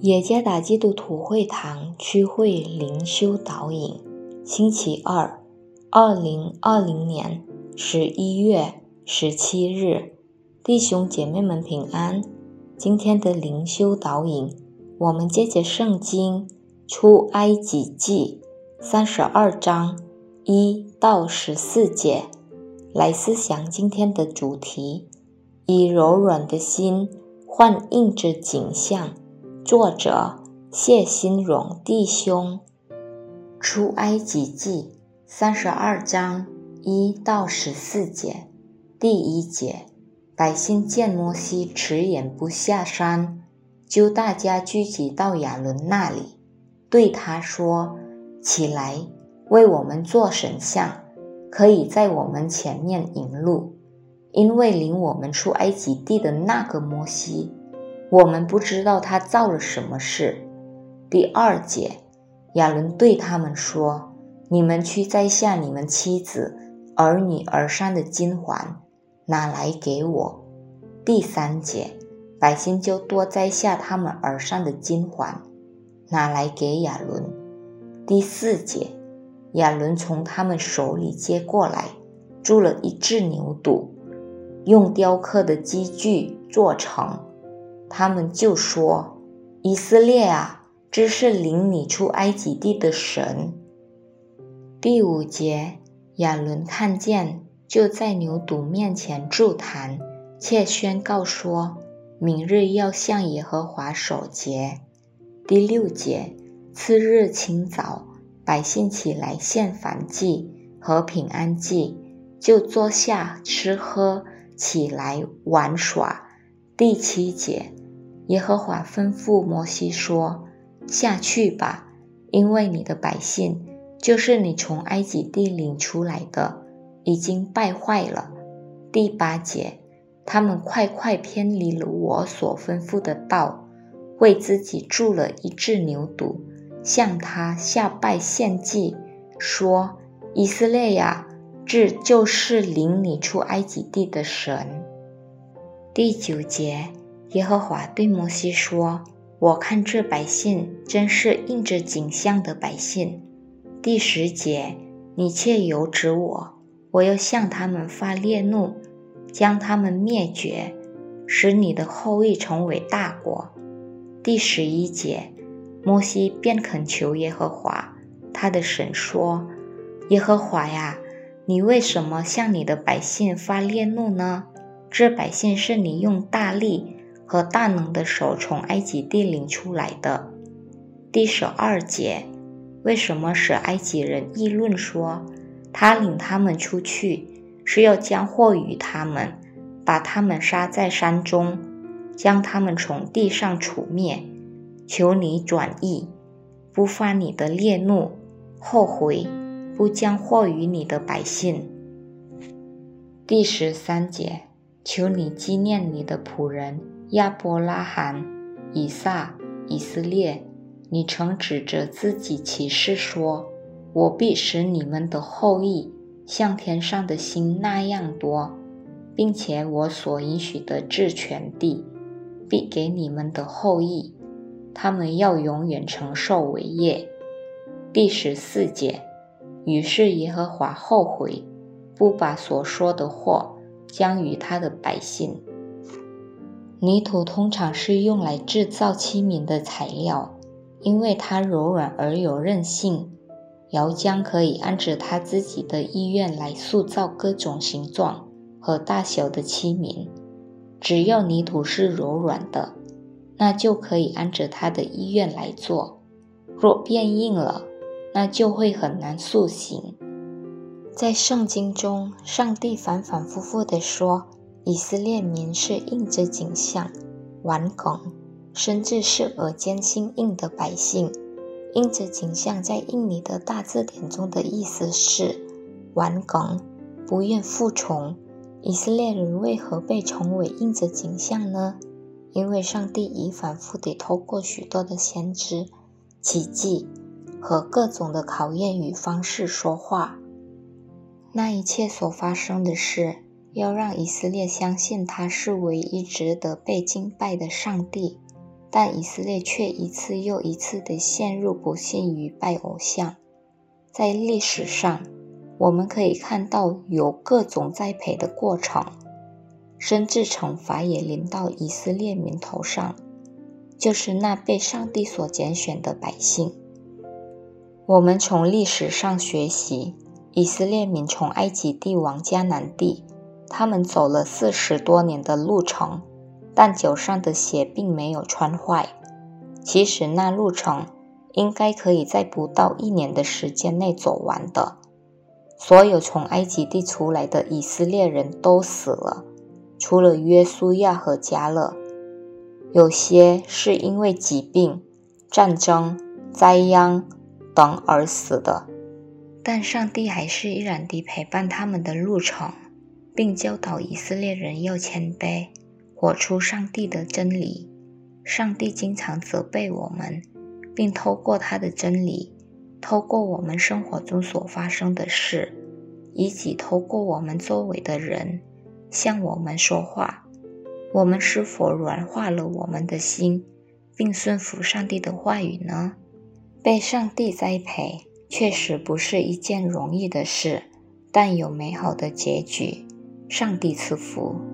野加达基督徒会堂区会灵修导引，星期二，二零二零年十一月十七日，弟兄姐妹们平安。今天的灵修导引，我们借着圣经出埃及记三十二章一到十四节来思想今天的主题：以柔软的心换硬之景象。作者谢新荣弟兄，出埃及记三十二章一到十四节，第一节，百姓见摩西迟延不下山，就大家聚集到亚伦那里，对他说：“起来，为我们做神像，可以在我们前面引路，因为领我们出埃及地的那个摩西。”我们不知道他造了什么事。第二节，亚伦对他们说：“你们去摘下你们妻子、儿女耳上的金环，拿来给我。”第三节，百姓就多摘下他们耳上的金环，拿来给亚伦。第四节，亚伦从他们手里接过来，铸了一只牛犊，用雕刻的机具做成。他们就说：“以色列啊，这是领你出埃及地的神。”第五节，亚伦看见，就在牛犊面前祝坛，且宣告说：“明日要向耶和华守节。”第六节，次日清早，百姓起来献燔祭和平安祭，就坐下吃喝，起来玩耍。第七节。耶和华吩咐摩西说：“下去吧，因为你的百姓，就是你从埃及地领出来的，已经败坏了。”第八节，他们快快偏离了我所吩咐的道，为自己铸了一只牛犊，向他下拜献祭，说：“以色列呀，这就是领你出埃及地的神。”第九节。耶和华对摩西说：“我看这百姓真是应着景象的百姓。”第十节，你却由指我，我要向他们发烈怒，将他们灭绝，使你的后裔成为大国。第十一节，摩西便恳求耶和华，他的神说：“耶和华呀，你为什么向你的百姓发烈怒呢？这百姓是你用大力。”和大能的手从埃及地领出来的。第十二节，为什么使埃及人议论说，他领他们出去是要将祸于他们，把他们杀在山中，将他们从地上除灭？求你转意，不发你的烈怒，后悔，不将祸于你的百姓。第十三节，求你纪念你的仆人。亚伯拉罕、以撒、以色列，你曾指着自己起誓说：“我必使你们的后裔像天上的星那样多，并且我所允许的治权地必给你们的后裔，他们要永远承受为业。”第十四节。于是耶和华后悔，不把所说的祸将与他的百姓。泥土通常是用来制造器皿的材料，因为它柔软而有韧性。窑匠可以按照他自己的意愿来塑造各种形状和大小的器皿。只要泥土是柔软的，那就可以按照他的意愿来做。若变硬了，那就会很难塑形。在圣经中，上帝反反复复地说。以色列民是印着景象、顽梗，甚至是耳尖心硬的百姓。印着景象在印尼的大字典中的意思是顽梗，不愿服从。以色列人为何被称为印着景象呢？因为上帝已反复地透过许多的先知、奇迹和各种的考验与方式说话。那一切所发生的事。要让以色列相信他是唯一值得被敬拜的上帝，但以色列却一次又一次地陷入不幸与拜偶像。在历史上，我们可以看到有各种栽培的过程，甚至惩罚也临到以色列民头上，就是那被上帝所拣选的百姓。我们从历史上学习，以色列民从埃及帝王迦南地，他们走了四十多年的路程，但脚上的鞋并没有穿坏。其实那路程应该可以在不到一年的时间内走完的。所有从埃及地出来的以色列人都死了，除了约书亚和迦勒。有些是因为疾病、战争、灾殃等而死的，但上帝还是依然地陪伴他们的路程，并教导以色列人要谦卑，活出上帝的真理。上帝经常责备我们，并透过他的真理。透过我们生活中所发生的事，以及透过我们周围的人向我们说话，我们是否软化了我们的心，并顺服上帝的话语呢？被上帝栽培确实不是一件容易的事，但有美好的结局。上帝赐福。